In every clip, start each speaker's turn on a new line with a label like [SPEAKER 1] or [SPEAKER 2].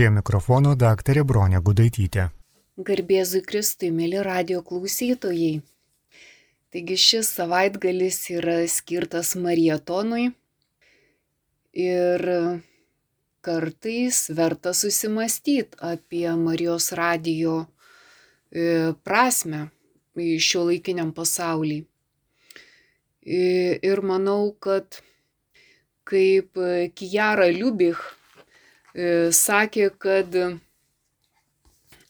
[SPEAKER 1] Prie mikrofono daktarė Bronė Gudaitytė.
[SPEAKER 2] Garbėzui Kristui, mėly radio klausytojai. Taigi šis savaitgalis yra skirtas marietonui ir kartais verta susimastyti apie Marijos radio e, prasme šio laikiniam pasaulyje. Ir manau, kad kaip Kijara Liubich e, sakė, kad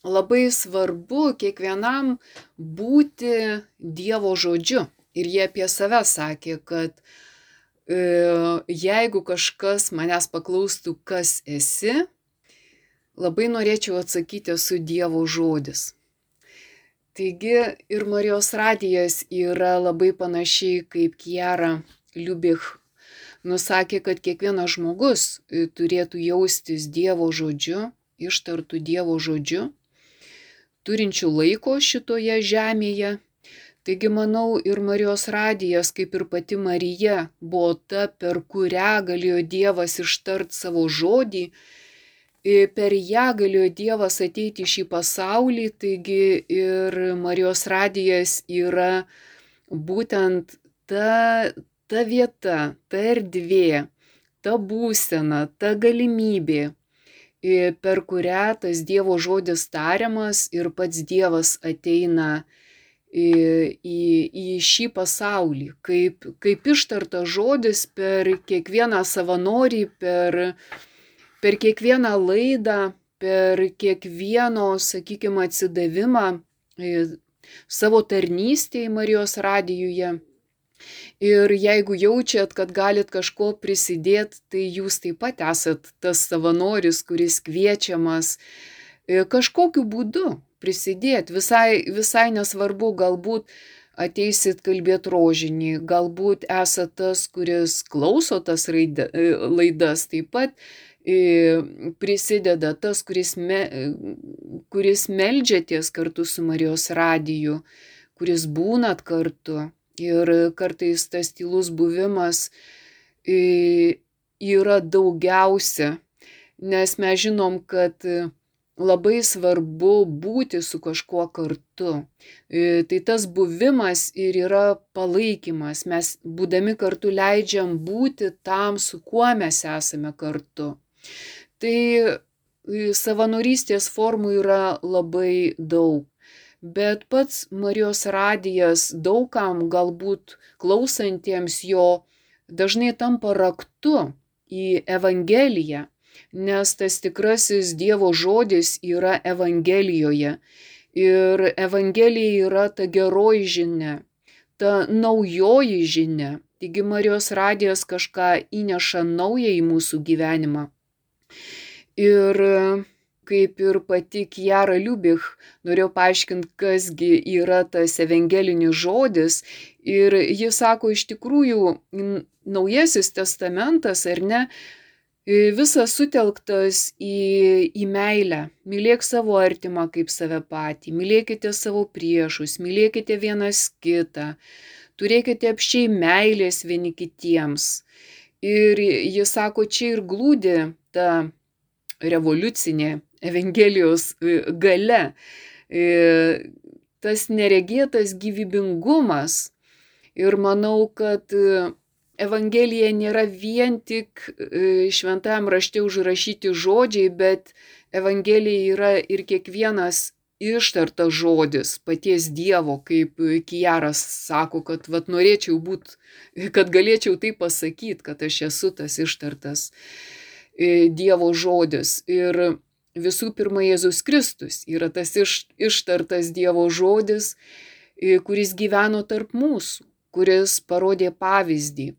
[SPEAKER 2] labai svarbu kiekvienam būti Dievo žodžiu. Ir jie apie save sakė, kad e, jeigu kažkas manęs paklaustų, kas esi, labai norėčiau atsakyti, esu Dievo žodis. Taigi ir Marijos radijas yra labai panašiai kaip Kiara Liubich nusakė, kad kiekvienas žmogus e, turėtų jaustis Dievo žodžiu, ištartų Dievo žodžiu, turinčių laiko šitoje žemėje. Taigi manau ir Marijos radijas, kaip ir pati Marija, buvo ta, per kurią galėjo Dievas ištart savo žodį per ją galėjo Dievas ateiti į šį pasaulį, taigi ir Marijos radijas yra būtent ta, ta vieta, ta erdvė, ta būsena, ta galimybė, per kurią tas Dievo žodis tariamas ir pats Dievas ateina į, į, į šį pasaulį, kaip, kaip ištarta žodis per kiekvieną savanorį, per per kiekvieną laidą, per kiekvieno, sakykime, atsidavimą savo tarnystėje Marijos radijuje. Ir jeigu jaučiat, kad galit kažko prisidėti, tai jūs taip pat esat tas savanoris, kuris kviečiamas e, kažkokiu būdu prisidėti. Visai, visai nesvarbu, galbūt ateisit kalbėti rožinį, galbūt esat tas, kuris klauso tas raida, e, laidas, taip pat prisideda tas, kuris, me, kuris meldžiaties kartu su Marijos radiju, kuris būnat kartu. Ir kartais tas tylus buvimas yra daugiausia, nes mes žinom, kad labai svarbu būti su kažkuo kartu. Tai tas buvimas ir yra palaikymas. Mes būdami kartu leidžiam būti tam, su kuo mes esame kartu. Tai e, savanorystės formų yra labai daug. Bet pats Marijos radijas daugam galbūt klausantiems jo dažnai tampa raktu į Evangeliją, nes tas tikrasis Dievo žodis yra Evangelijoje. Ir Evangelija yra ta geroji žinia, ta naujoji žinia. Taigi Marijos radijas kažką įneša naują į mūsų gyvenimą. Ir kaip ir pati Kiara Liubich, norėjau paaiškinti, kasgi yra tas evangelinis žodis. Ir jis sako, iš tikrųjų, Naujasis testamentas, ar ne, visas sutelktas į, į meilę. Mylėk savo artimą kaip save patį, mylėkite savo priešus, mylėkite vienas kitą, turėkite apšiai meilės vieni kitiems. Ir jis sako, čia ir glūdi ta revoliucinė Evangelijos e, gale, e, tas neregėtas gyvybingumas. Ir manau, kad e, Evangelija nėra vien tik šventajam rašte užrašyti žodžiai, bet Evangelija yra ir kiekvienas ištartas žodis paties Dievo, kaip Kijaras sako, kad vat, norėčiau būti, kad galėčiau tai pasakyti, kad aš esu tas ištartas Dievo žodis. Ir visų pirma, Jėzus Kristus yra tas iš, ištartas Dievo žodis, kuris gyveno tarp mūsų, kuris parodė pavyzdį.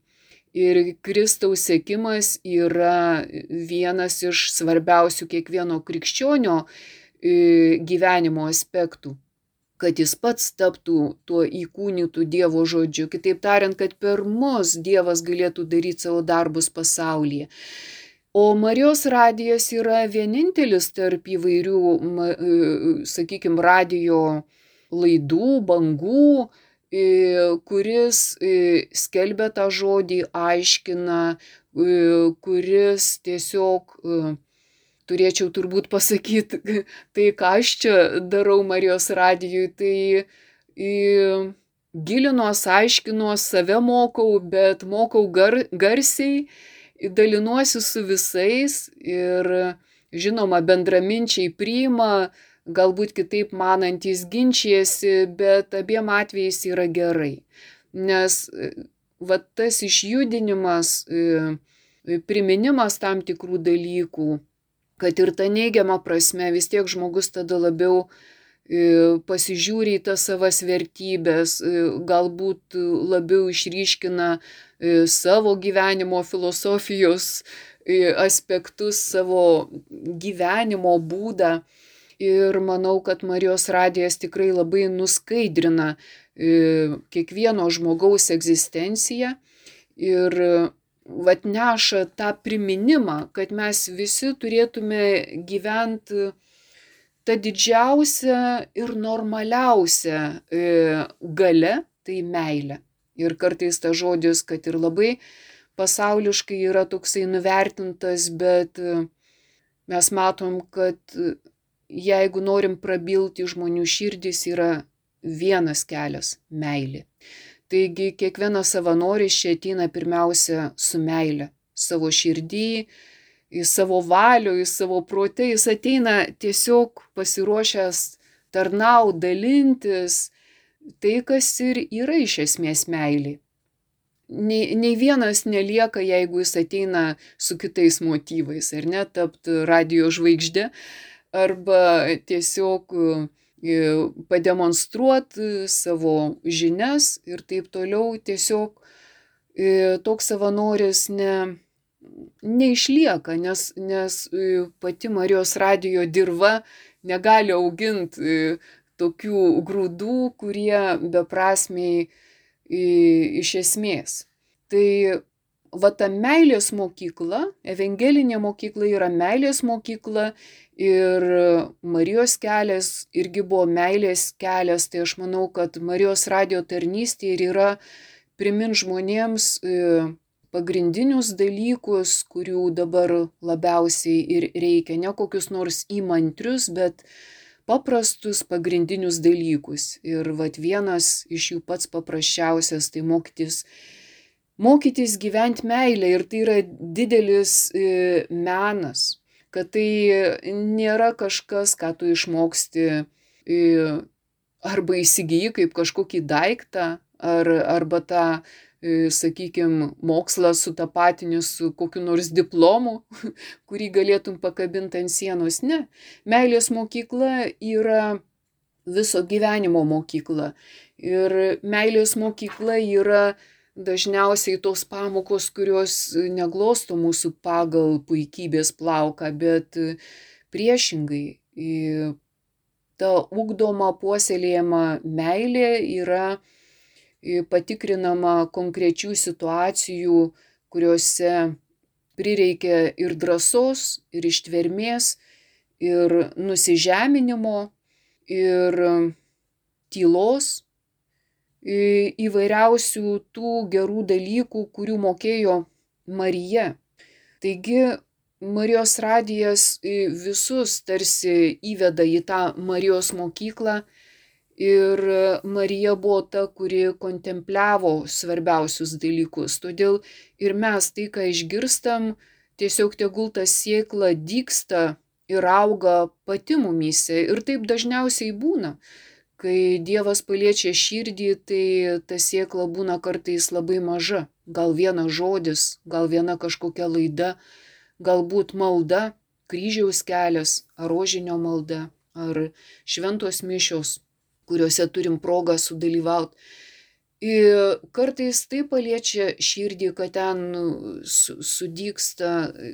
[SPEAKER 2] Ir Kristaus sėkimas yra vienas iš svarbiausių kiekvieno krikščionio gyvenimo aspektų kad jis pats taptų tuo įkūnytų Dievo žodžiu. Kitaip tariant, kad per mus Dievas galėtų daryti savo darbus pasaulyje. O Marijos radijas yra vienintelis tarp įvairių, e, sakykime, radio laidų, bangų, e, kuris e, skelbia tą žodį, aiškina, kuris tiesiog turėčiau turbūt pasakyti tai, ką aš čia darau Marijos radijui, tai gilinuos, aiškinuos, save mokau, bet mokau gar, garsiai, dalinuosi su visais ir žinoma, bendraminčiai priima, galbūt kitaip manantys ginčijasi, bet abiem atvejais yra gerai. Nes va tas išjudinimas, priminimas tam tikrų dalykų, kad ir ta neigiama prasme vis tiek žmogus tada labiau pasižiūri į tas savas vertybės, galbūt labiau išryškina savo gyvenimo filosofijos aspektus, savo gyvenimo būdą. Ir manau, kad Marijos radijas tikrai labai nuskaidrina kiekvieno žmogaus egzistenciją ir vat neša tą priminimą, kad mes visi turėtume gyventi ta didžiausia ir normaliausia gale tai meilė. Ir kartais tas žodis, kad ir labai pasauliškai yra toksai nuvertintas, bet mes matom, kad jeigu norim prabilti žmonių širdis, yra vienas kelias - meilė. Taigi kiekvienas savanoris čia ateina pirmiausia su meilė savo širdį, į savo valių, į savo protę, jis ateina tiesiog pasiruošęs tarnau, dalintis, tai kas ir yra iš esmės meilė. Nei, nei vienas nelieka, jeigu jis ateina su kitais motyvais, ar ne, tapti radio žvaigždė, arba tiesiog pademonstruoti savo žinias ir taip toliau, tiesiog toks savanoris ne, neišlieka, nes, nes e, pati Marijos radijo dirba negali auginti tokių grūdų, kurie beprasmiai iš esmės. Tai va ta meilės mokykla, evangelinė mokykla yra meilės mokykla ir Marijos kelias irgi buvo meilės kelias, tai aš manau, kad Marijos radio tarnystė ir yra primin žmonėms pagrindinius dalykus, kurių dabar labiausiai ir reikia, ne kokius nors įmantrius, bet paprastus pagrindinius dalykus. Ir vat vienas iš jų pats paprasčiausias tai mokytis. Mokytis gyventi meilę ir tai yra didelis e, menas, kad tai nėra kažkas, ką tu išmoksti e, arba įsigyji kaip kažkokį daiktą, ar, arba tą sakykime, mokslą sutapatini su kokiu nors diplomu, kurį galėtum pakabinti ant sienos. Ne. Meilės mokykla yra viso gyvenimo mokykla. Ir meilės mokykla yra dažniausiai tos pamokos, kurios neglosto mūsų pagal puikybės plauką, bet priešingai. Ta ugdoma, puoselėjama meilė yra patikrinama konkrečių situacijų, kuriuose prireikia ir drąsos, ir ištvermės, ir nusižeminimo, ir tylos, įvairiausių tų gerų dalykų, kurių mokėjo Marija. Taigi Marijos radijas visus tarsi įveda į tą Marijos mokyklą Ir Marija buvo ta, kuri kontempliavo svarbiausius dalykus. Todėl ir mes tai, ką išgirstam, tiesiog tegul ta siekla dyksta ir auga pati mumyse. Ir taip dažniausiai būna. Kai Dievas paliečia širdį, tai ta siekla būna kartais labai maža. Gal vienas žodis, gal viena kažkokia laida, galbūt malda, kryžiaus kelias, ar rožinio malda, ar šventos mišios kuriuose turim progą sudalyvauti. Ir kartais tai paliečia širdį, kad ten sudyksta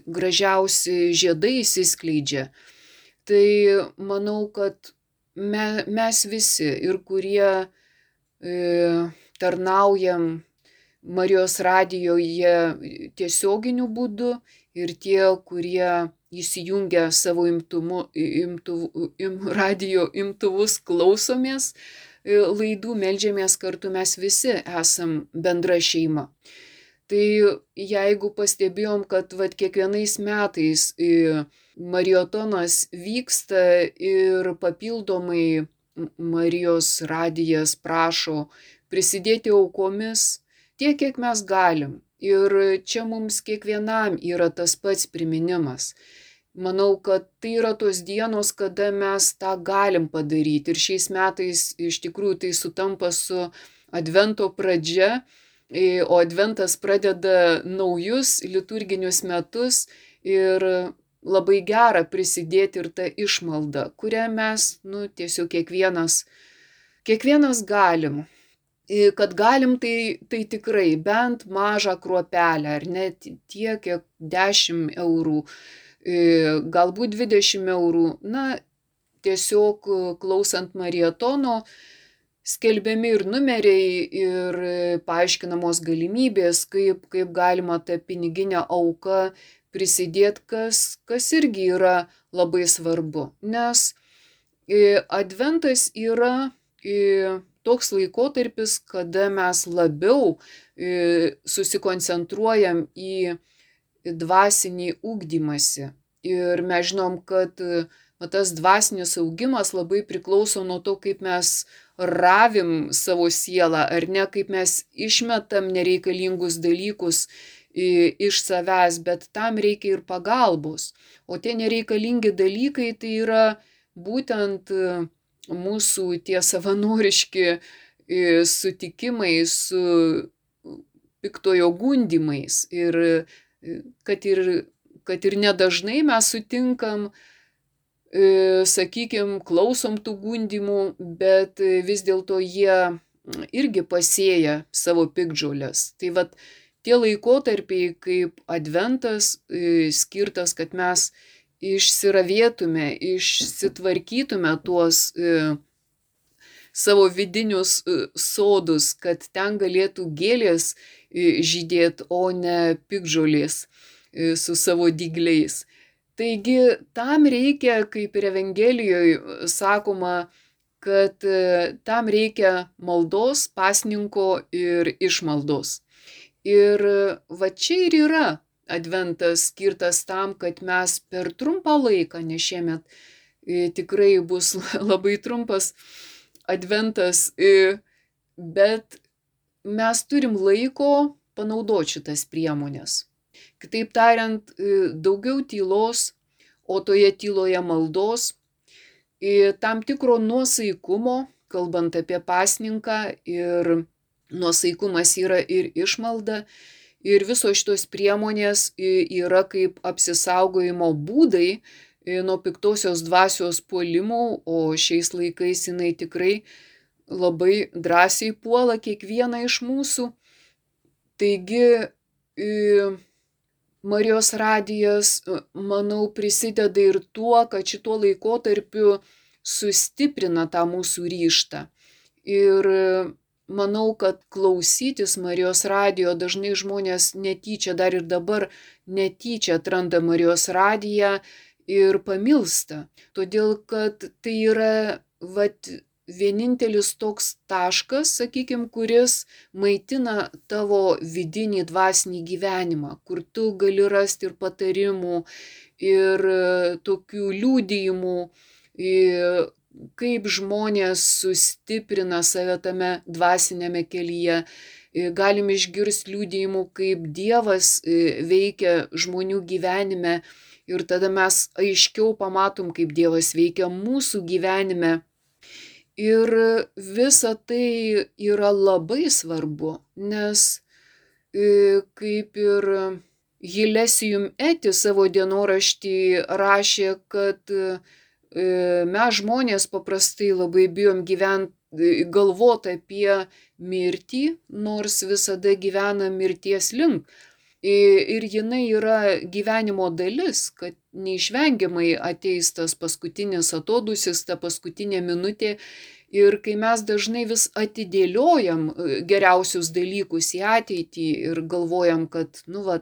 [SPEAKER 2] gražiausi žiedai įsiskleidžia. Tai manau, kad me, mes visi ir kurie e, tarnaujam Marijos radijoje tiesioginiu būdu ir tie, kurie įsijungę savo imtumu, imtuv, im, radio imtuvus klausomės e, laidų, melžiamės kartu, mes visi esam bendra šeima. Tai jeigu pastebėjom, kad vat, kiekvienais metais e, mariotonas vyksta ir papildomai Marijos radijas prašo prisidėti aukomis tiek, kiek mes galim. Ir čia mums kiekvienam yra tas pats priminimas. Manau, kad tai yra tos dienos, kada mes tą galim padaryti. Ir šiais metais iš tikrųjų tai sutampa su Advento pradžia, o Adventas pradeda naujus liturginius metus ir labai gera prisidėti ir tą išmaldą, kurią mes, nu, tiesiog kiekvienas, kiekvienas galim. Kad galim, tai, tai tikrai bent mažą kruopelę, ar net tiek, kiek 10 eurų, galbūt 20 eurų. Na, tiesiog klausant marietono, skelbiami ir numeriai, ir paaiškinamos galimybės, kaip, kaip galima tą piniginę auką prisidėti, kas, kas irgi yra labai svarbu. Nes adventas yra toks laikotarpis, kada mes labiau susikoncentruojam į dvasinį ūkdymasi. Ir mes žinom, kad va, tas dvasinis augimas labai priklauso nuo to, kaip mes ravim savo sielą, ar ne, kaip mes išmetam nereikalingus dalykus iš savęs, bet tam reikia ir pagalbos. O tie nereikalingi dalykai tai yra būtent mūsų tie savanoriški sutikimai su piktojo gundimais. Ir kad ir, kad ir nedažnai mes sutinkam, sakykime, klausom tų gundimų, bet vis dėlto jie irgi pasėja savo pikdžiulės. Tai vad tie laikotarpiai kaip adventas skirtas, kad mes išsiravėtume, išsitvarkytume tuos savo vidinius sodus, kad ten galėtų gėlės žydėti, o ne pikžolės su savo dygliais. Taigi tam reikia, kaip ir Evangelijoje sakoma, kad tam reikia maldos, pasninko ir išmaldos. Ir va čia ir yra adventas skirtas tam, kad mes per trumpą laiką, nes šiemet tikrai bus labai trumpas adventas, bet mes turim laiko panaudoti šitas priemonės. Kitaip tariant, daugiau tylos, o toje tyloje maldos, tam tikro nuosaikumo, kalbant apie pasninką ir nuosaikumas yra ir išmalda. Ir visos šitos priemonės yra kaip apsisaugojimo būdai nuo piktosios dvasios puolimų, o šiais laikais jinai tikrai labai drąsiai puola kiekvieną iš mūsų. Taigi Marijos radijas, manau, prisideda ir tuo, kad šituo laikotarpiu sustiprina tą mūsų ryštą. Ir manau, kad klausytis Marijos radijo dažnai žmonės netyčia, dar ir dabar netyčia atranda Marijos radiją ir pamilsta. Todėl, kad tai yra, vat, vienintelis toks taškas, sakykime, kuris maitina tavo vidinį dvasinį gyvenimą, kur tu gali rasti ir patarimų, ir tokių liūdėjimų, kaip žmonės sustiprina save tame dvasinėme kelyje. Galim išgirsti liūdėjimų, kaip Dievas veikia žmonių gyvenime ir tada mes aiškiau pamatom, kaip Dievas veikia mūsų gyvenime. Ir visa tai yra labai svarbu, nes kaip ir Hilesijum Eti savo dienoraštį rašė, kad mes žmonės paprastai labai bijom gyventi, galvoti apie mirtį, nors visada gyvena mirties link. Ir jinai yra gyvenimo dalis, kad neišvengiamai ateis tas paskutinis atodusis, ta paskutinė minutė. Ir kai mes dažnai vis atidėliojam geriausius dalykus į ateitį ir galvojam, kad, nu, va,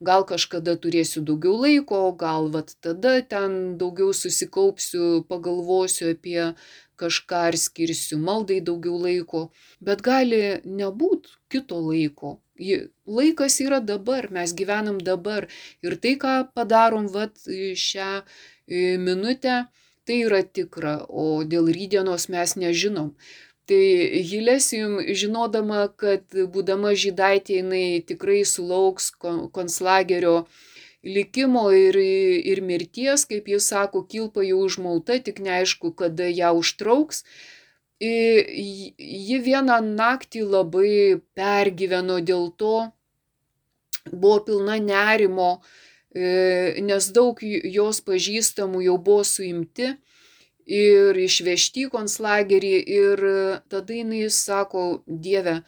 [SPEAKER 2] gal kažkada turėsiu daugiau laiko, gal vat tada ten daugiau susikaupsiu, pagalvosiu apie kažką ar skirsiu maldai daugiau laiko, bet gali nebūt kito laiko. Laikas yra dabar, mes gyvenam dabar. Ir tai, ką padarom vat, šią minutę, tai yra tikra, o dėl rydienos mes nežinom. Tai Hilesijum, žinodama, kad būdama žydaitė jinai tikrai sulauks konslagerio likimo ir, ir mirties, kaip jis sako, kilpa jau užmauta, tik neaišku, kada ją užtrauks. Ji vieną naktį labai pergyveno dėl to, buvo pilna nerimo, nes daug jos pažįstamų jau buvo suimti ir išvežti į konclagerį ir tada jinai sako, Dieve,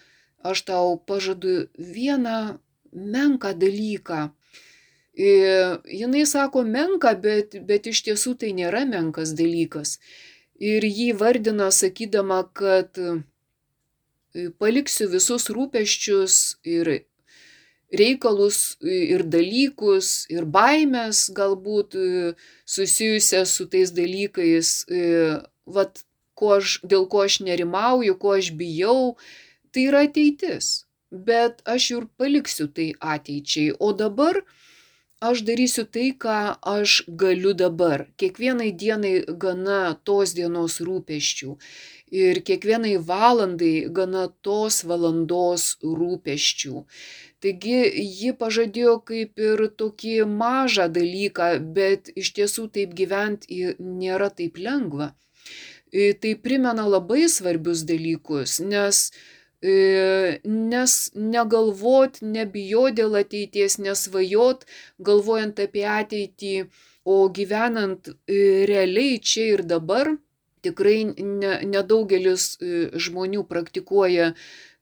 [SPEAKER 2] aš tau pažadu vieną menką dalyką. Ir jinai sako menka, bet, bet iš tiesų tai nėra menkas dalykas. Ir jį vardina sakydama, kad paliksiu visus rūpeščius ir reikalus ir dalykus, ir baimės galbūt susijusias su tais dalykais, vat, ko aš, dėl ko aš nerimauju, ko aš bijau, tai yra ateitis. Bet aš ir paliksiu tai ateičiai. O dabar aš darysiu tai, ką aš galiu dabar. Kiekvienai dienai gana tos dienos rūpeščių. Ir kiekvienai valandai gana tos valandos rūpeščių. Taigi ji pažadėjo kaip ir tokį mažą dalyką, bet iš tiesų taip gyventi nėra taip lengva. Tai primena labai svarbius dalykus, nes, nes negalvot, nebijot dėl ateities, nesvajot, galvojant apie ateitį, o gyvenant realiai čia ir dabar, tikrai nedaugelis žmonių praktikuoja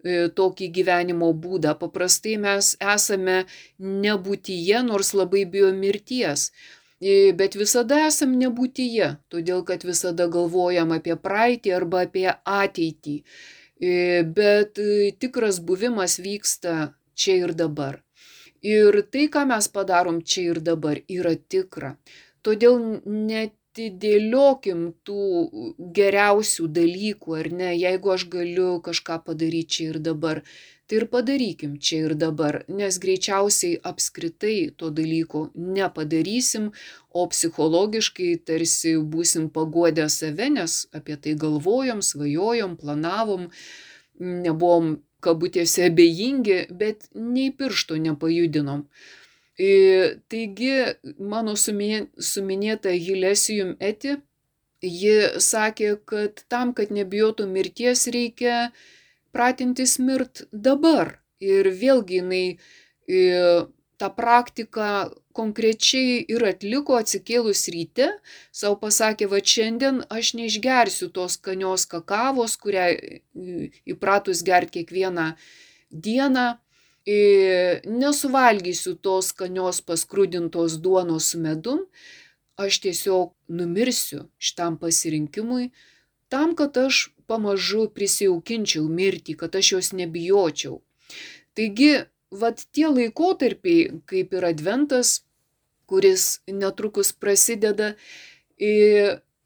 [SPEAKER 2] tokį gyvenimo būdą. Paprastai mes esame nebūtyje, nors labai bijo mirties. Bet visada esam nebūtyje, todėl kad visada galvojam apie praeitį arba apie ateitį. Bet tikras buvimas vyksta čia ir dabar. Ir tai, ką mes padarom čia ir dabar, yra tikra. Todėl net atidėliokim tų geriausių dalykų, ar ne, jeigu aš galiu kažką padaryti čia ir dabar, tai ir padarykim čia ir dabar, nes greičiausiai apskritai to dalyko nepadarysim, o psichologiškai tarsi būsim pagodę save, nes apie tai galvojom, svajojom, planavom, nebuvom kabutėse abejingi, bet nei piršto nepajudinom. Taigi mano suminėta Hilesijum eti, ji sakė, kad tam, kad nebijotų mirties, reikia pratintis mirt dabar. Ir vėlgi jinai tą praktiką konkrečiai ir atliko atsikėlus ryte, savo pasakė, va šiandien aš neišgersiu tos skanios kakavos, kurią įpratus gerti kiekvieną dieną nesuvalgysiu tos skanios paskrudintos duonos su medum, aš tiesiog numirsiu šitam pasirinkimui, tam, kad aš pamažu prisijaukinčiau mirtį, kad aš jos nebijočiau. Taigi, vad tie laikotarpiai, kaip ir adventas, kuris netrukus prasideda,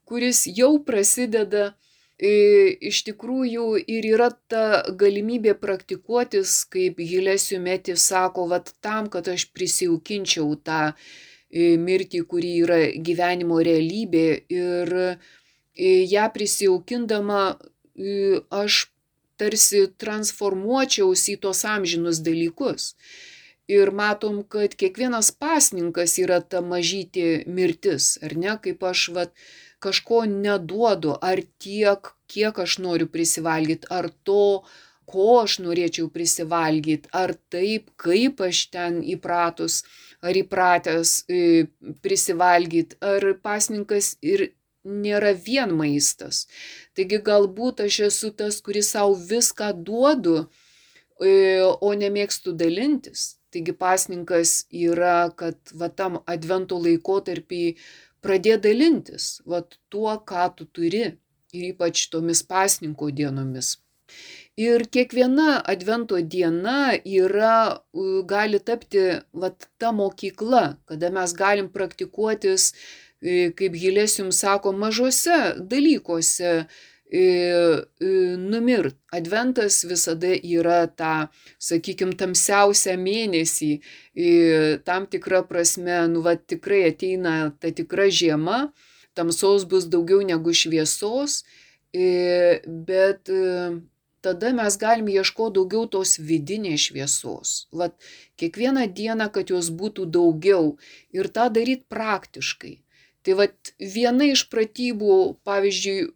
[SPEAKER 2] kuris jau prasideda, iš tikrųjų ir yra ta galimybė praktikuotis, kaip Hilesiu Meti sako, vat tam, kad aš prisijaukinčiau tą mirtį, kuri yra gyvenimo realybė ir ją prisijaukindama aš tarsi transformuočiausi į tos amžinus dalykus. Ir matom, kad kiekvienas pasninkas yra ta mažytė mirtis, ar ne, kaip aš vat, kažko neduodu, ar tiek, kiek aš noriu prisivalgyti, ar to, ko aš norėčiau prisivalgyti, ar taip, kaip aš ten įpratus, ar įpratęs e, prisivalgyti, ar pasninkas ir nėra vien maistas. Taigi galbūt aš esu tas, kuris savo viską duodu, e, o nemėgstu dalintis. Taigi pasninkas yra, kad va tam advento laikotarpį pradėt dalintis vat tuo, ką tu turi ir ypač tomis pasninko dienomis. Ir kiekviena advento diena yra, gali tapti vat, ta mokykla, kada mes galim praktikuotis, kaip Gilės jums sako, mažose dalykuose, numirt. Adventas visada yra ta, sakykime, tamsiausia mėnesį, tam tikra prasme, nu, va, tikrai ateina ta tikra žiema, tamsos bus daugiau negu šviesos, bet tada mes galim ieškoti daugiau tos vidinės šviesos. Vat kiekvieną dieną, kad jos būtų daugiau ir tą daryti praktiškai. Tai vat viena iš pratybų, pavyzdžiui,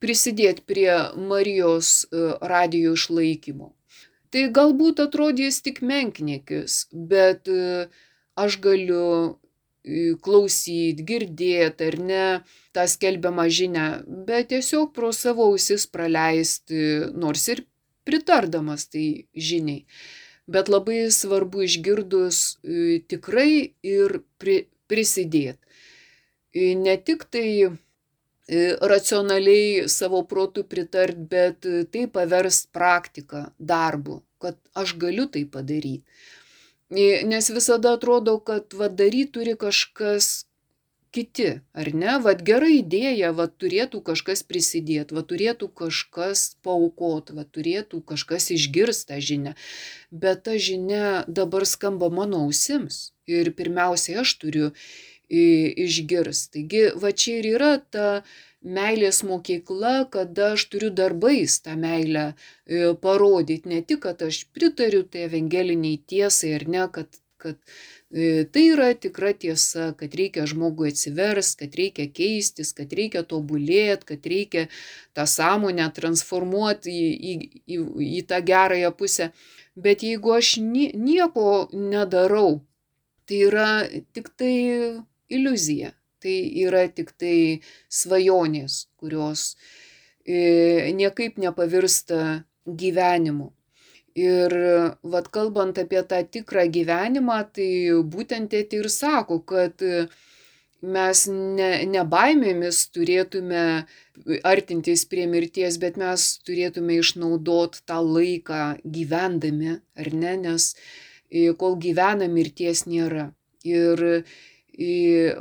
[SPEAKER 2] prisidėti prie Marijos e, radijo išlaikymo. Tai galbūt atrodys tik menkniekis, bet e, aš galiu e, klausyti, girdėti ar ne tą skelbiamą žinę, bet tiesiog pro savo ausis praleisti, nors ir pritardamas tai žiniai. Bet labai svarbu išgirdus tikrai ir pri, prisidėti. Ne tik tai racionaliai savo protų pritart, bet e, tai paverst praktiką, darbu, kad aš galiu tai padaryti. E, nes visada atrodo, kad vadaryti turi kažkas kiti, ar ne? Vat gera idėja, vat turėtų kažkas prisidėti, vat turėtų kažkas paukot, vat turėtų kažkas išgirsta žinę. Bet ta žinia dabar skamba mano ausims ir pirmiausiai aš turiu išgirs. Taigi, va čia ir yra ta meilės mokykla, kada aš turiu darbais tą meilę e, parodyti. Ne tik, kad aš pritariu tai evangeliniai tiesai ar ne, kad, kad e, tai yra tikra tiesa, kad reikia žmogui atsivers, kad reikia keistis, kad reikia tobulėti, kad reikia tą sąmonę transformuoti į, į, į, į tą gerąją pusę. Bet jeigu aš nieko nedarau, tai yra tik tai iliuzija. Tai yra tik tai svajonės, kurios e, niekaip nepavirsta gyvenimu. Ir vad kalbant apie tą tikrą gyvenimą, tai būtent tėti ir sako, kad mes ne, ne baimėmis turėtume artintis prie mirties, bet mes turėtume išnaudoti tą laiką gyvendami, ar ne, nes e, kol gyvena mirties nėra. Ir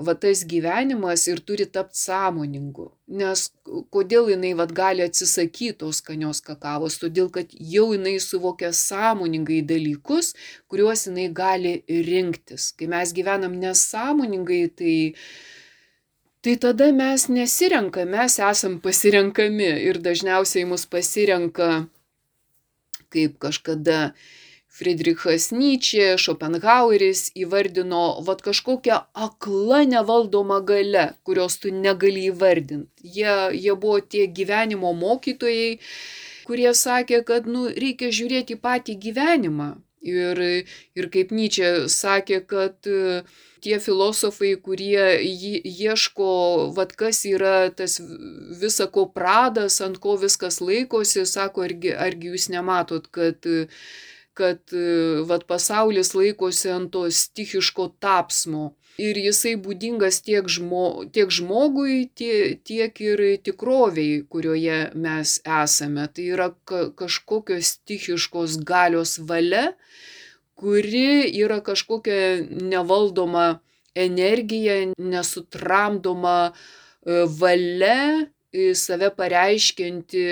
[SPEAKER 2] va tas gyvenimas ir turi tapti sąmoningu. Nes kodėl jinai vat, gali atsisakyti tos skanios kakavos? Todėl, kad jau jinai suvokia sąmoningai dalykus, kuriuos jinai gali rinktis. Kai mes gyvenam nesąmoningai, tai, tai tada mes nesirenkame, mes esam pasirenkami ir dažniausiai mus pasirenka kaip kažkada Friedrichas Nyčė, Schopenhaueris įvardino vat kažkokią aklą nevaldomą galę, kurios tu negali įvardinti. Jie, jie buvo tie gyvenimo mokytojai, kurie sakė, kad nu, reikia žiūrėti patį gyvenimą. Ir, ir kaip Nyčė sakė, kad e, tie filosofai, kurie ieško, vad kas yra tas visako pradas, ant ko viskas laikosi, sako, argi, argi jūs nematot, kad kad e, vat, pasaulis laikosi ant to stichiško tapsmo. Ir jisai būdingas tiek, žmo, tiek žmogui, tie, tiek ir tikroviai, kurioje mes esame. Tai yra ka, kažkokios stichiškos galios valia, kuri yra kažkokia nevaldoma energija, nesutramdoma e, valia, save pareiškinti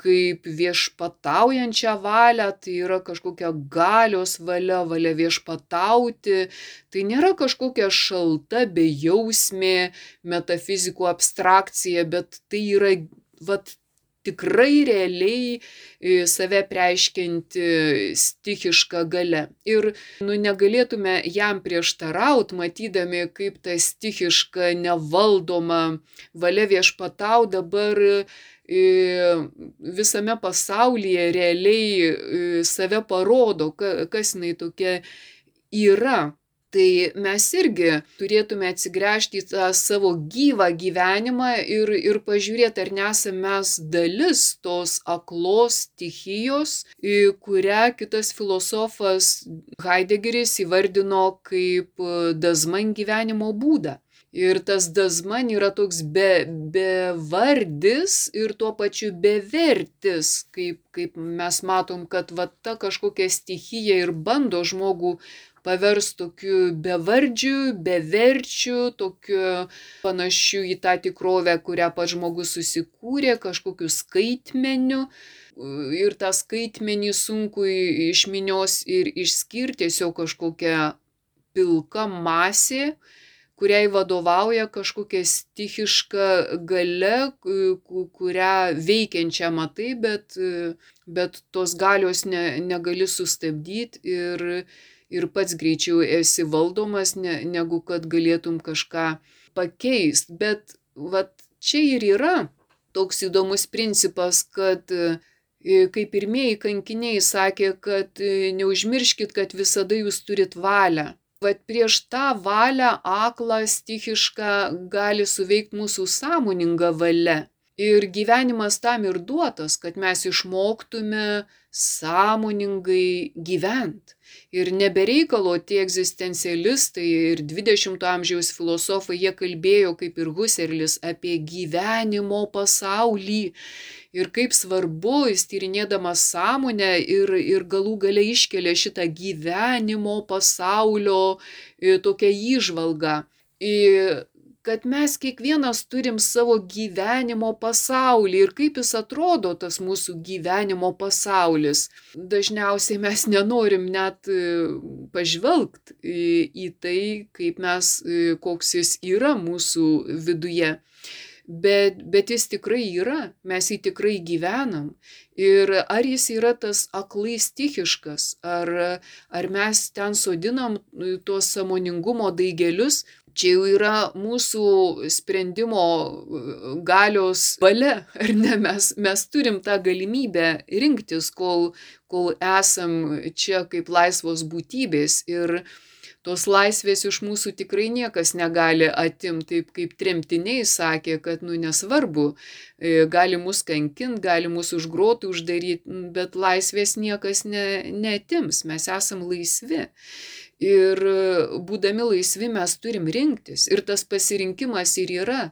[SPEAKER 2] kaip viešpataujančią valią, tai yra kažkokia galios valia, valia viešpatauti, tai nėra kažkokia šalta, bejausmė, metafizikų abstrakcija, bet tai yra vat, tikrai realiai e, save preiškinti stichišką galę. Ir nu, negalėtume jam prieštarauti, matydami, kaip ta stichiška, nevaldoma valia viešpatau dabar visame pasaulyje realiai save parodo, kas jinai tokia yra. Tai mes irgi turėtume atsigręžti į tą savo gyvą gyvenimą ir, ir pažiūrėti, ar nesame mes dalis tos aklos stichijos, kurią kitas filosofas Heideggeris įvardino kaip dazman gyvenimo būdą. Ir tas dazman yra toks be, bevardis ir tuo pačiu bevertis, kaip, kaip mes matom, kad va ta kažkokia stichija ir bando žmogų pavers tokiu bevardžiu, beverčiu, tokiu panašiu į tą tikrovę, kurią pats žmogus susikūrė, kažkokiu skaitmeniu. Ir tą skaitmenį sunku iš minios ir išskirti, tiesiog kažkokia pilka masė, kuriai vadovauja kažkokia stichiška gale, kurią veikiančią matai, bet, bet tos galios ne, negali sustabdyti ir, ir pats greičiau esi valdomas, ne, negu kad galėtum kažką pakeisti. Bet vat, čia ir yra toks įdomus principas, kad kai pirmieji kankiniai sakė, kad neužmirškit, kad visada jūs turit valią vat prieš tą valią aklą stichišką gali suveikt mūsų sąmoninga valia. Ir gyvenimas tam ir duotas, kad mes išmoktume sąmoningai gyventi. Ir nebereikalo tie egzistencialistai ir 20-ojo amžiaus filosofai, jie kalbėjo, kaip ir Husserlis, apie gyvenimo pasaulį ir kaip svarbu jis tyrinėdamas sąmonę ir, ir galų gale iškelia šitą gyvenimo pasaulio e, tokią įžvalgą. Kad mes kiekvienas turim savo gyvenimo pasaulį ir kaip jis atrodo tas mūsų gyvenimo pasaulis. Dažniausiai mes nenorim net e, pažvelgti į tai, kaip mes, e, koks jis yra mūsų viduje bet, bet jis tikrai yra, mes jį tikrai gyvenam. Ir ar jis yra tas aklai stichiškas, ar, ar mes ten sodinam nu, tuos samoningumo daigelius, čia jau yra mūsų sprendimo uh, galios valia, ar ne, mes, mes turim tą galimybę rinktis, kol, kol esam čia kaip laisvos būtybės. Ir, tos laisvės iš mūsų tikrai niekas negali atimti, taip kaip tremtiniai sakė, kad, nu, nesvarbu, e, gali mus kankinti, gali mus užgroti, uždaryti, bet laisvės niekas ne, netims, mes esam laisvi. Ir būdami laisvi mes turim rinktis. Ir tas pasirinkimas ir yra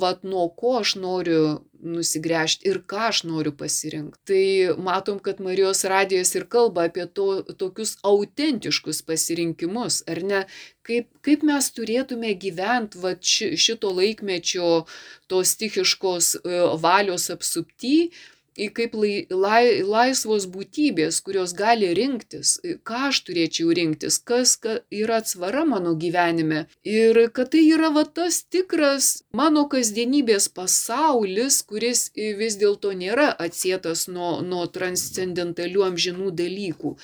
[SPEAKER 2] vat nuo ko aš noriu nusigręžti ir ką aš noriu pasirinkti. Tai matom, kad Marijos radijas ir kalba apie to, tokius autentiškus pasirinkimus, ar ne, kaip, kaip mes turėtume gyventi vat, šito laikmečio tos stichiškos e, valios apsupty, kaip lai, lai, laisvos būtybės, kurios gali rinktis, ką aš turėčiau rinktis, kas ka, yra atsvara mano gyvenime. Ir kad tai yra va tas tikras mano kasdienybės pasaulis, kuris vis dėlto nėra atsietas nuo, nuo transcendentalių amžinų dalykų.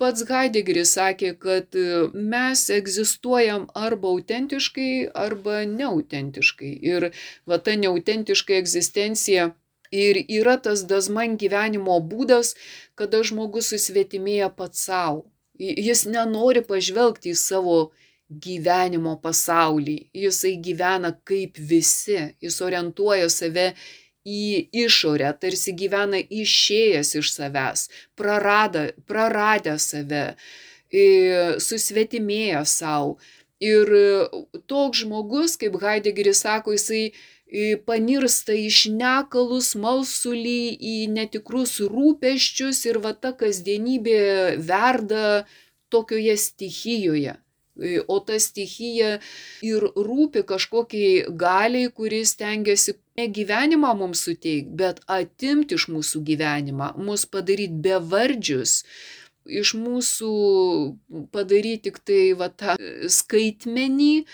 [SPEAKER 2] Pats Heideggeris sakė, kad mes egzistuojam arba autentiškai, arba neautentiškai. Ir va ta neautentiška egzistencija Ir yra tas dazman gyvenimo būdas, kada žmogus susvetimėja pats savo. Jis nenori pažvelgti į savo gyvenimo pasaulį. Jisai gyvena kaip visi. Jis orientuoja save į išorę, tarsi gyvena išėjęs iš savęs, prarada, praradė save, susvetimėja savo. Ir toks žmogus, kaip Heideggeris sako, jisai panirsta iš nekalus malsulį į netikrus rūpeščius ir va ta kasdienybė verda tokioje stichijoje. O ta stichija ir rūpi kažkokiai galiai, kuris tengiasi ne gyvenimą mums suteikti, bet atimti iš mūsų gyvenimą, mus padaryti bevardžius, iš mūsų padaryti tik tai va tą skaitmenį,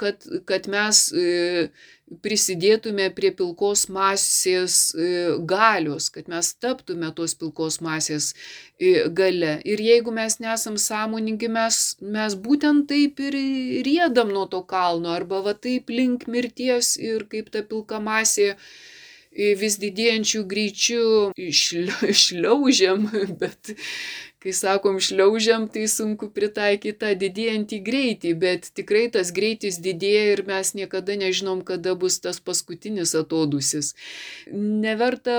[SPEAKER 2] kad, kad mes prisidėtume prie pilkos masės e, galios, kad mes taptume tos pilkos masės e, gale. Ir jeigu mes nesam sąmoningi, mes, mes būtent taip ir riedam nuo to kalno, arba va taip link mirties ir kaip ta pilka masė e, vis didėjančių greičių šliaužiam, bet kai sakom šliaužiam, tai sunku pritaikyti tą didėjantį greitį, bet tikrai tas greitis didėja ir mes niekada nežinom, kada bus tas paskutinis atodusis. Neverta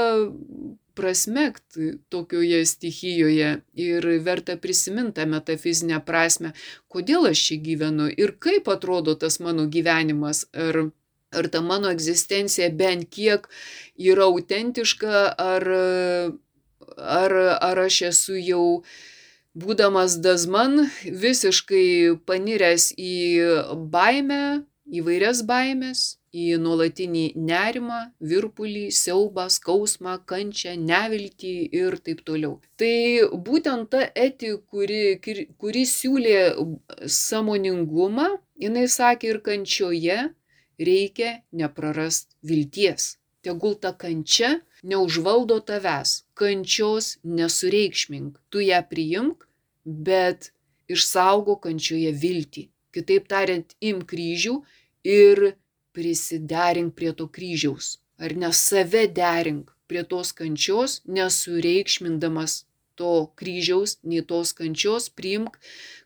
[SPEAKER 2] prasmekti tokioje stichijoje ir verta prisiminti tą metafizinę prasme, kodėl aš čia gyvenu ir kaip atrodo tas mano gyvenimas. Ar, ar ta mano egzistencija bent kiek yra autentiška, ar, ar, ar aš esu jau būdamas Dazman visiškai paniręs į baimę, įvairias baimės, į nuolatinį nerimą, virpulį, siaubą, skausmą, kančią, neviltį ir taip toliau. Tai būtent ta eti, kuri, kuri siūlė samoningumą, jinai sakė ir kančioje reikia neprarast vilties. Tegul ta kančia neužvaldo tavęs, kančios nesureikšmink, tu ją priimk, bet išsaugo kančioje viltį. Kitaip tariant, im kryžių ir prisiderink prie to kryžiaus. Ar ne save derink prie tos kančios, nesureikšmindamas to kryžiaus, nei tos kančios, priimk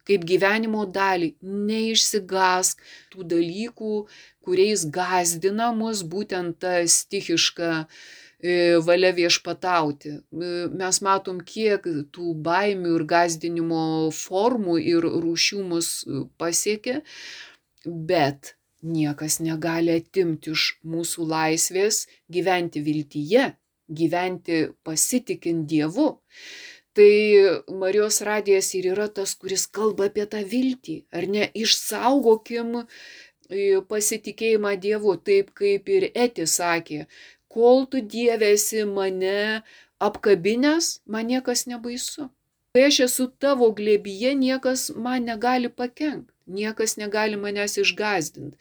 [SPEAKER 2] kaip gyvenimo dalį. Neišsigask tų dalykų, kuriais gazdina mus būtent ta stichiška e, valia viešpatauti. E, mes matom, kiek tų baimių ir gazdinimo formų ir rūšių mus pasiekia, bet Niekas negali atimti iš mūsų laisvės gyventi viltyje, gyventi pasitikint Dievu. Tai Marijos radijas ir yra tas, kuris kalba apie tą viltį. Ar ne, išsaugokim e, pasitikėjimą Dievu, taip kaip ir Eti sakė, kol tu dievėsi mane apkabinės, man niekas nebaisu. Kai aš esu tavo glėbyje, niekas man negali pakengti. Niekas negali manęs išgazdinti.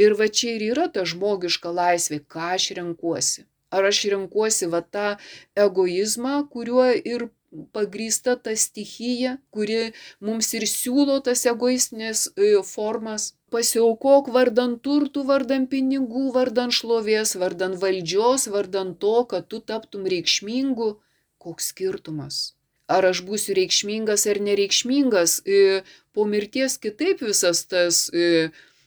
[SPEAKER 2] Ir va čia ir yra ta žmogiška laisvė, ką aš renkuosi. Ar aš renkuosi va tą egoizmą, kuriuo ir pagrįsta ta stichija, kuri mums ir siūlo tas egoistinės e, formas. Pasiaukok vardan turtų, vardan pinigų, vardan šlovės, vardan valdžios, vardan to, kad tu taptum reikšmingu. Koks skirtumas? ar aš būsiu reikšmingas ar nereikšmingas, po mirties kitaip visas tas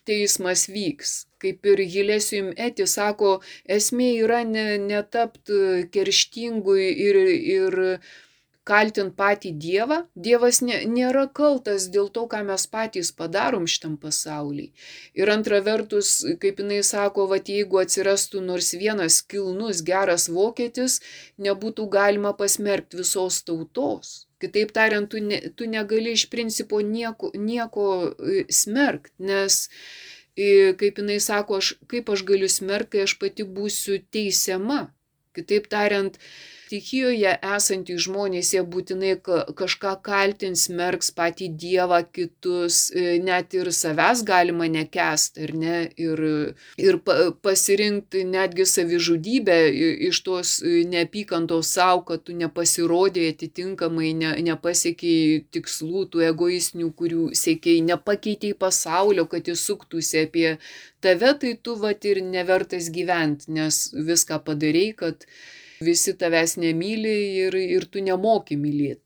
[SPEAKER 2] teismas vyks. Kaip ir Hilesium Eti sako, esmė yra netapti ne kerštingu ir, ir kaltint patį Dievą. Dievas nė, nėra kaltas dėl to, ką mes patys padarom šitam pasauliui. Ir antra vertus, kaip jinai sako, va jeigu atsirastų nors vienas kilnus geras vokietis, nebūtų galima pasmerkti visos tautos. Kitaip tariant, tu, ne, tu negali iš principo nieko, nieko e, smerkti, nes e, kaip jinai sako, aš, kaip aš galiu smerkti, kai aš pati būsiu teisiama. Kitaip tariant, stichijoje esantys žmonės, jie būtinai kažką kaltins, merks patį Dievą, kitus, e, net ir savęs galima nekest, ar ne, ir, ir pasirinkti netgi savižudybę iš tos e, neapykantos savo, kad tu nepasirodėjai atitinkamai, ne, nepasiekiai tikslų, tų egoistinių, kurių siekiai, nepakeitėjai pasaulio, kad jis suktųsi apie tave, tai tu vat ir nevertas gyventi, nes viską padarėjai, kad visi tavęs nemyli ir, ir tu nemoki mylėti.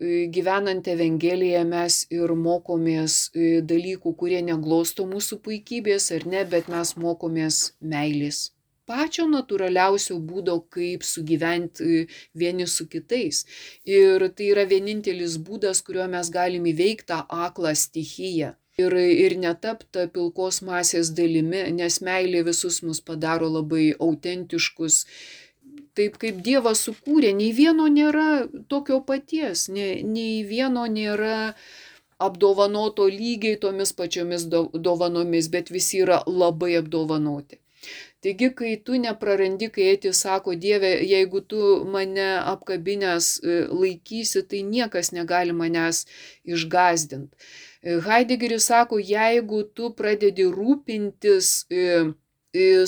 [SPEAKER 2] E, gyvenant Evangeliją mes ir mokomės e, dalykų, kurie neglosto mūsų puikybės ar ne, bet mes mokomės meilės. Pačio natūraliausio būdo, kaip sugyventi e, vieni su kitais. Ir tai yra vienintelis būdas, kuriuo mes galime įveikti tą aklą stichiją ir, ir netapta pilkos masės dalimi, nes meilė visus mus padaro labai autentiškus, taip kaip Dievas sukūrė, nei vieno nėra tokio paties, nei, nei vieno nėra apdovanoto lygiai tomis pačiomis dovanomis, bet visi yra labai apdovanoti. Taigi, kai tu neprarandi, kai eti sako, Dieve, jeigu tu mane apkabinės e, laikysi, tai niekas negali manęs išgazdinti. E, Heideggeris sako, jeigu tu pradedi rūpintis e,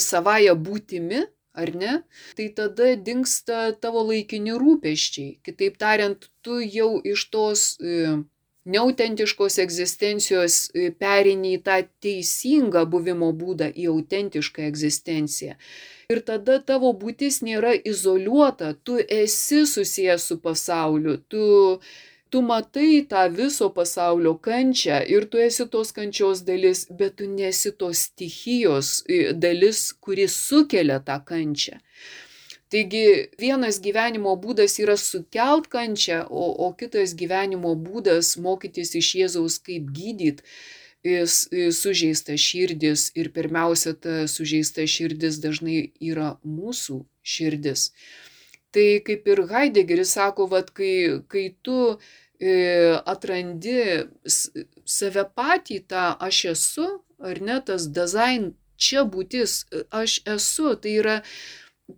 [SPEAKER 2] savaja būtimi, ar ne, tai tada dinksta tavo laikini rūpeščiai. Kitaip tariant, tu jau iš tos e, neautentiškos egzistencijos e, perini į tą teisingą buvimo būdą, į autentišką egzistenciją. Ir tada tavo būtis nėra izoliuota, tu esi susijęs su pasauliu, tu tu matai tą viso pasaulio kančią ir tu esi tos kančios dalis, bet tu nesi tos stichijos dalis, kuri sukelia tą kančią. Taigi vienas gyvenimo būdas yra sukelt kančią, o, o kitas gyvenimo būdas mokytis iš Jėzaus, kaip gydyti sužeista širdis ir pirmiausia, ta sužeista širdis dažnai yra mūsų širdis. Tai kaip ir Heideggeris sako, vad, kai, kai tu e, atrandi save patį, tą aš esu, ar ne, tas design čia būtis, aš esu, tai yra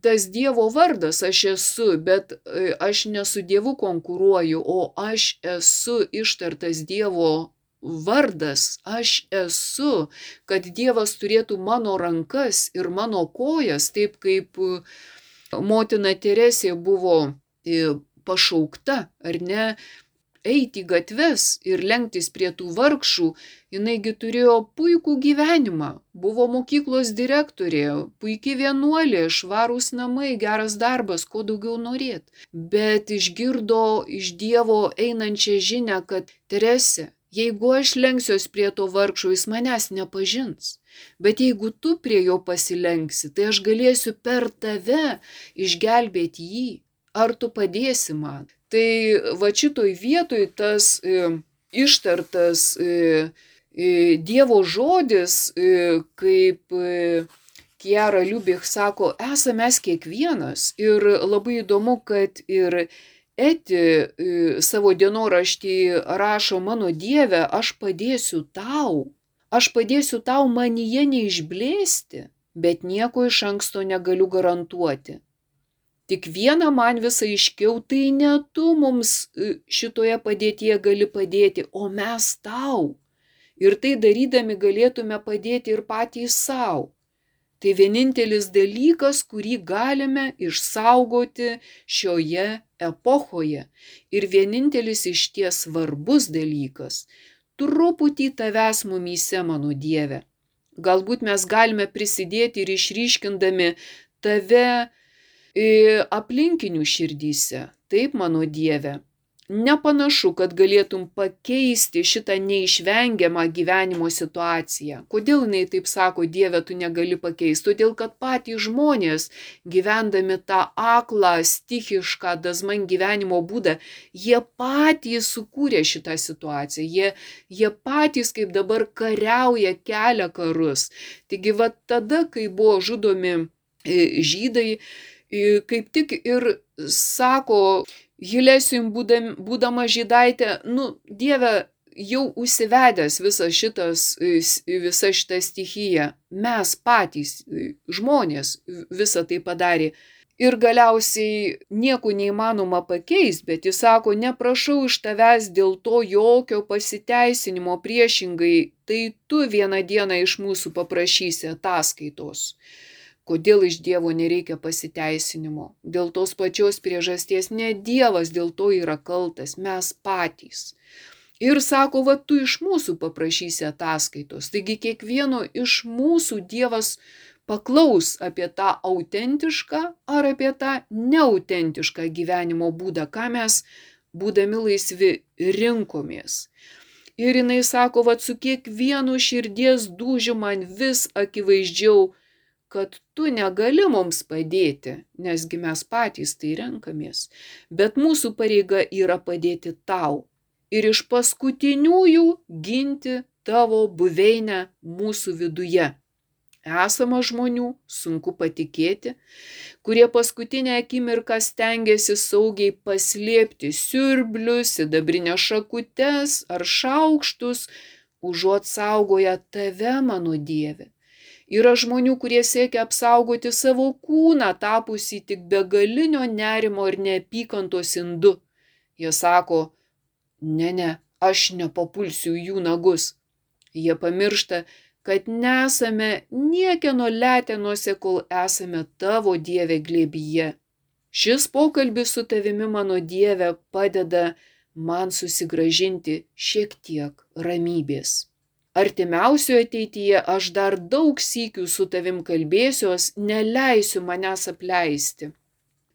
[SPEAKER 2] tas Dievo vardas aš esu, bet e, aš ne su Dievu konkuruoju, o aš esu ištartas Dievo vardas aš esu, kad Dievas turėtų mano rankas ir mano kojas, taip kaip e, motina Teresė buvo e, pašaukta, ar ne, eiti į gatves ir lenktis prie tų vargšų, jinaigi turėjo puikų gyvenimą, buvo mokyklos direktorė, puikiai vienuolė, švarūs namai, geras darbas, ko daugiau norėt. Bet išgirdo iš Dievo einančią žinę, kad Teresė, Jeigu aš lenksiuos prie to vargšo, jis manęs nepažins. Bet jeigu tu prie jo pasilenksi, tai aš galėsiu per tave išgelbėti jį. Ar tu padėsi man? Tai va šitoj vietoj tas e, ištartas e, e, Dievo žodis, e, kaip e, Kiara Liubich sako, esame mes kiekvienas. Ir labai įdomu, kad ir Eti e, savo dienoraštį rašo, mano Dieve, aš padėsiu tau, aš padėsiu tau manyje neišblėsti, bet nieko iš anksto negaliu garantuoti. Tik viena man visai iškiau, tai ne tu mums e, šitoje padėtyje gali padėti, o mes tau. Ir tai darydami galėtume padėti ir patys savo. Tai vienintelis dalykas, kurį galime išsaugoti šioje epochoje ir vienintelis iš ties svarbus dalykas - truputį tavęs mumyse, mano Dieve. Galbūt mes galime prisidėti ir išryškindami tave aplinkinių širdyse. Taip, mano Dieve, Nepanašu, kad galėtum pakeisti šitą neišvengiamą gyvenimo situaciją. Kodėl jinai taip sako, Dieve, tu negali pakeisti? Todėl, kad patys žmonės, gyvendami tą aklą, stichišką, dazman gyvenimo būdą, jie patys sukūrė šitą situaciją. Jie, jie patys kaip dabar kariauja, kelia karus. Taigi, va tada, kai buvo žudomi e, žydai, kaip tik ir sako, Hilesium būdama žydaitė, nu, Dieve, jau užsivedęs visas šitas, visa šita stichija, mes patys, žmonės visą tai padarė. Ir galiausiai nieko neįmanoma pakeisti, bet jis sako, neprašau iš tavęs dėl to jokio pasiteisinimo priešingai, tai tu vieną dieną iš mūsų paprašysi ataskaitos. Kodėl iš Dievo nereikia pasiteisinimo? Dėl tos pačios priežasties ne Dievas dėl to yra kaltas, mes patys. Ir sako, va tu iš mūsų paprašysi ataskaitos. Taigi kiekvieno iš mūsų Dievas paklaus apie tą autentišką ar apie tą neautentišką gyvenimo būdą, ką mes, būdami laisvi, rinkomės. Ir jinai sako, va su kiekvienu širdies dūžiu man vis akivaizdžiau, kad tu negali mums padėti, nesgi mes patys tai renkamės, bet mūsų pareiga yra padėti tau ir iš paskutiniųjų ginti tavo buveinę mūsų viduje. Esama žmonių, sunku patikėti, kurie paskutinę akimirką stengiasi saugiai paslėpti siurblius, sidabrinę šakutes ar šaukštus, užuot saugoja tave, mano Dieve. Yra žmonių, kurie siekia apsaugoti savo kūną, tapusį tik begalinio nerimo ir neapykantos indu. Jie sako, ne, ne, aš nepapulsiu jų nagus. Jie pamiršta, kad nesame niekieno letenuose, kol esame tavo Dieve glėbyje. Šis pokalbis su tavimi, mano Dieve, padeda man susigražinti šiek tiek ramybės artimiausioje ateityje aš dar daug sykių su tavim kalbėsiuos, neleisiu manęs apleisti.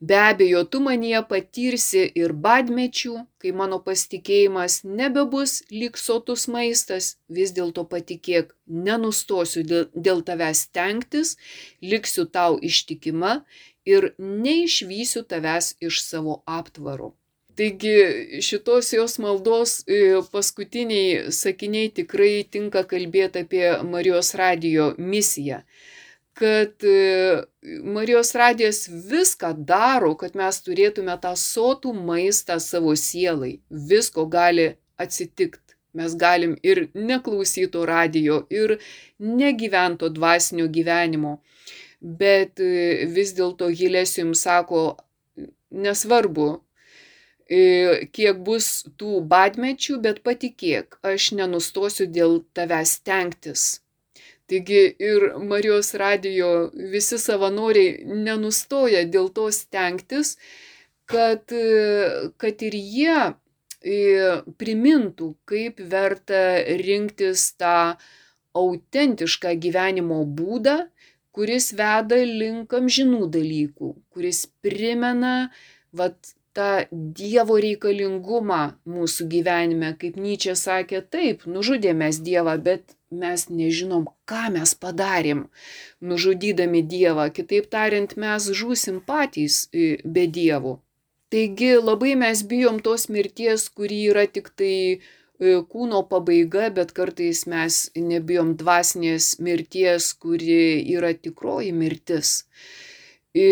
[SPEAKER 2] Be abejo, tu manyje patirsi ir badmečių, kai mano pasitikėjimas nebebus lyg sotus maistas, vis dėlto patikėk, nenustosiu dėl, tavęs tenktis, liksiu tau ištikima ir neišvysiu tavęs iš savo aptvaro. Taigi šitos jos maldos e, paskutiniai sakiniai tikrai tinka kalbėti apie Marijos radijo misiją kad e, Marijos radijas viską daro, kad mes turėtume tą sotų maistą savo sielai. Visko gali atsitikti. Mes galim ir neklausyto radijo, ir negyvento dvasinio gyvenimo. Bet e, vis dėlto Hilės jums sako, nesvarbu, kiek bus tų badmečių, bet patikėk, aš nenustosiu dėl tavęs tenktis Taigi ir Marijos radijo visi savanoriai nenustoja dėl to stengtis, kad, kad ir jie e, primintų, kaip verta rinktis tą autentišką gyvenimo būdą, kuris veda link amžinų dalykų, kuris primena vat, tą Dievo reikalingumą mūsų gyvenime. Kaip Nyčia sakė, taip, nužudėmės Dievą, bet mes nežinom, ką mes padarėm, nužudydami Dievą. Kitaip tariant, mes žūsim patys e, be Dievo. Taigi labai mes bijom tos mirties, kuri yra tik tai e, kūno pabaiga, bet kartais mes nebijom dvasinės mirties, kuri yra tikroji mirtis. E,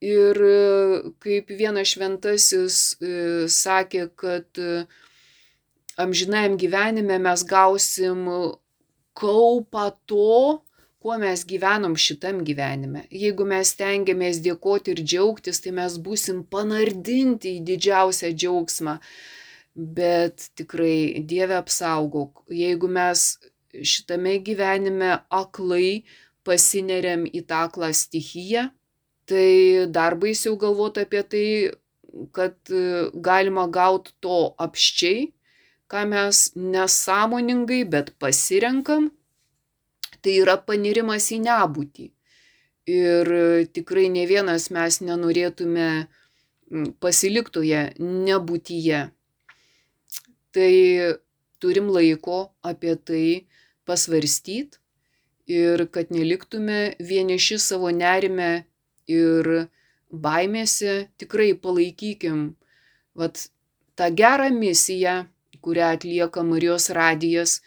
[SPEAKER 2] ir kaip vienas šventasis sakė, kad amžinajam gyvenime mes gausim kaupą to, kuo mes gyvenom šitam gyvenime. Jeigu mes tengiamės dėkoti ir džiaugtis, tai mes busim panardinti į didžiausią džiaugsmą. Bet tikrai Dieve apsaugok, jeigu mes šitame gyvenime aklai pasineriam į tą aklą stichiją, tai dar baisiau galvoti apie tai, kad galima gauti to apščiai, ką mes nesąmoningai, bet pasirenkam, tai yra panirimas į nebūtį. Ir tikrai ne vienas mes nenorėtume pasiliktoje nebūtyje. Tai turim laiko apie tai pasvarstyti ir kad neliktume vieniši savo nerime ir baimėse, tikrai palaikykim vat, tą gerą misiją, kurią atlieka Marijos radijas,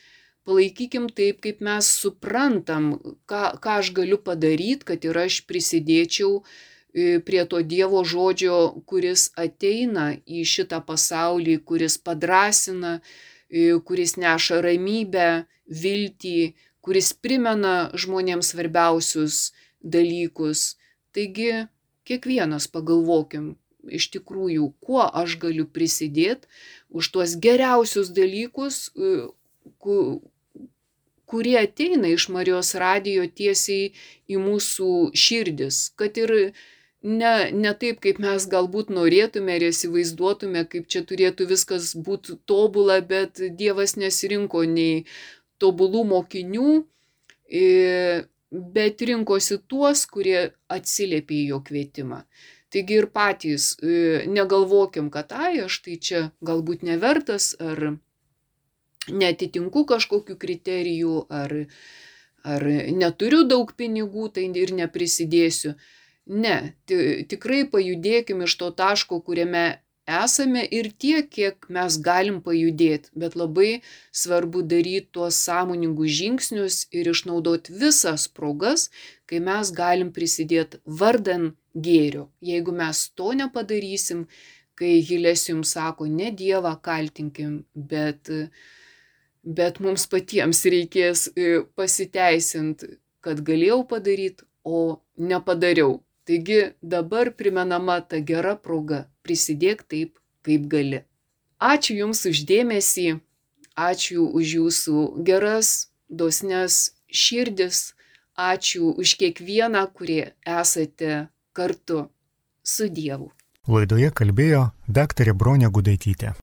[SPEAKER 2] palaikykim taip, kaip mes suprantam, ką, ką aš galiu padaryti, kad ir aš prisidėčiau e, prie to Dievo žodžio, kuris ateina į šitą pasaulį, kuris padrasina, e, kuris neša ramybę, viltį, kuris primena žmonėms svarbiausius dalykus. Taigi, kiekvienas pagalvokim, iš tikrųjų, kuo aš galiu prisidėti už tuos geriausius dalykus, e, kurie ateina iš Marijos radijo tiesiai į mūsų širdis, kad ir ne, ne taip, kaip mes galbūt norėtume ir įsivaizduotume, kaip čia turėtų viskas būti tobula, bet Dievas nesirinko nei tobulų mokinių, e, bet rinkosi tuos, kurie atsiliepė į jo kvietimą. Taigi ir patys e, negalvokim, kad ai, aš tai čia galbūt nevertas ar netitinku kažkokiu kriterijų ar, ar neturiu daug pinigų, tai ir neprisidėsiu. Ne, tikrai pajudėkim iš to taško, kuriame esame ir tiek, kiek mes galim pajudėti, bet labai svarbu daryti tuos sąmoningus žingsnius ir išnaudoti visas progas, kai mes galim prisidėti vardan gėrio. Jeigu mes to nepadarysim, kai Hilės jums sako, ne Dievą kaltinkim, bet, bet mums patiems reikės e, pasiteisinti, kad galėjau padaryti, o nepadariau. Taigi dabar primenama ta gera proga - prisidėk taip, kaip gali. Ačiū Jums uždėmesį, ačiū už Jūsų geras, dosnes širdis, ačiū už kiekvieną, kurie esate kartu su Dievu.
[SPEAKER 1] Laidoje kalbėjo daktarė Bronė Gudaitytė.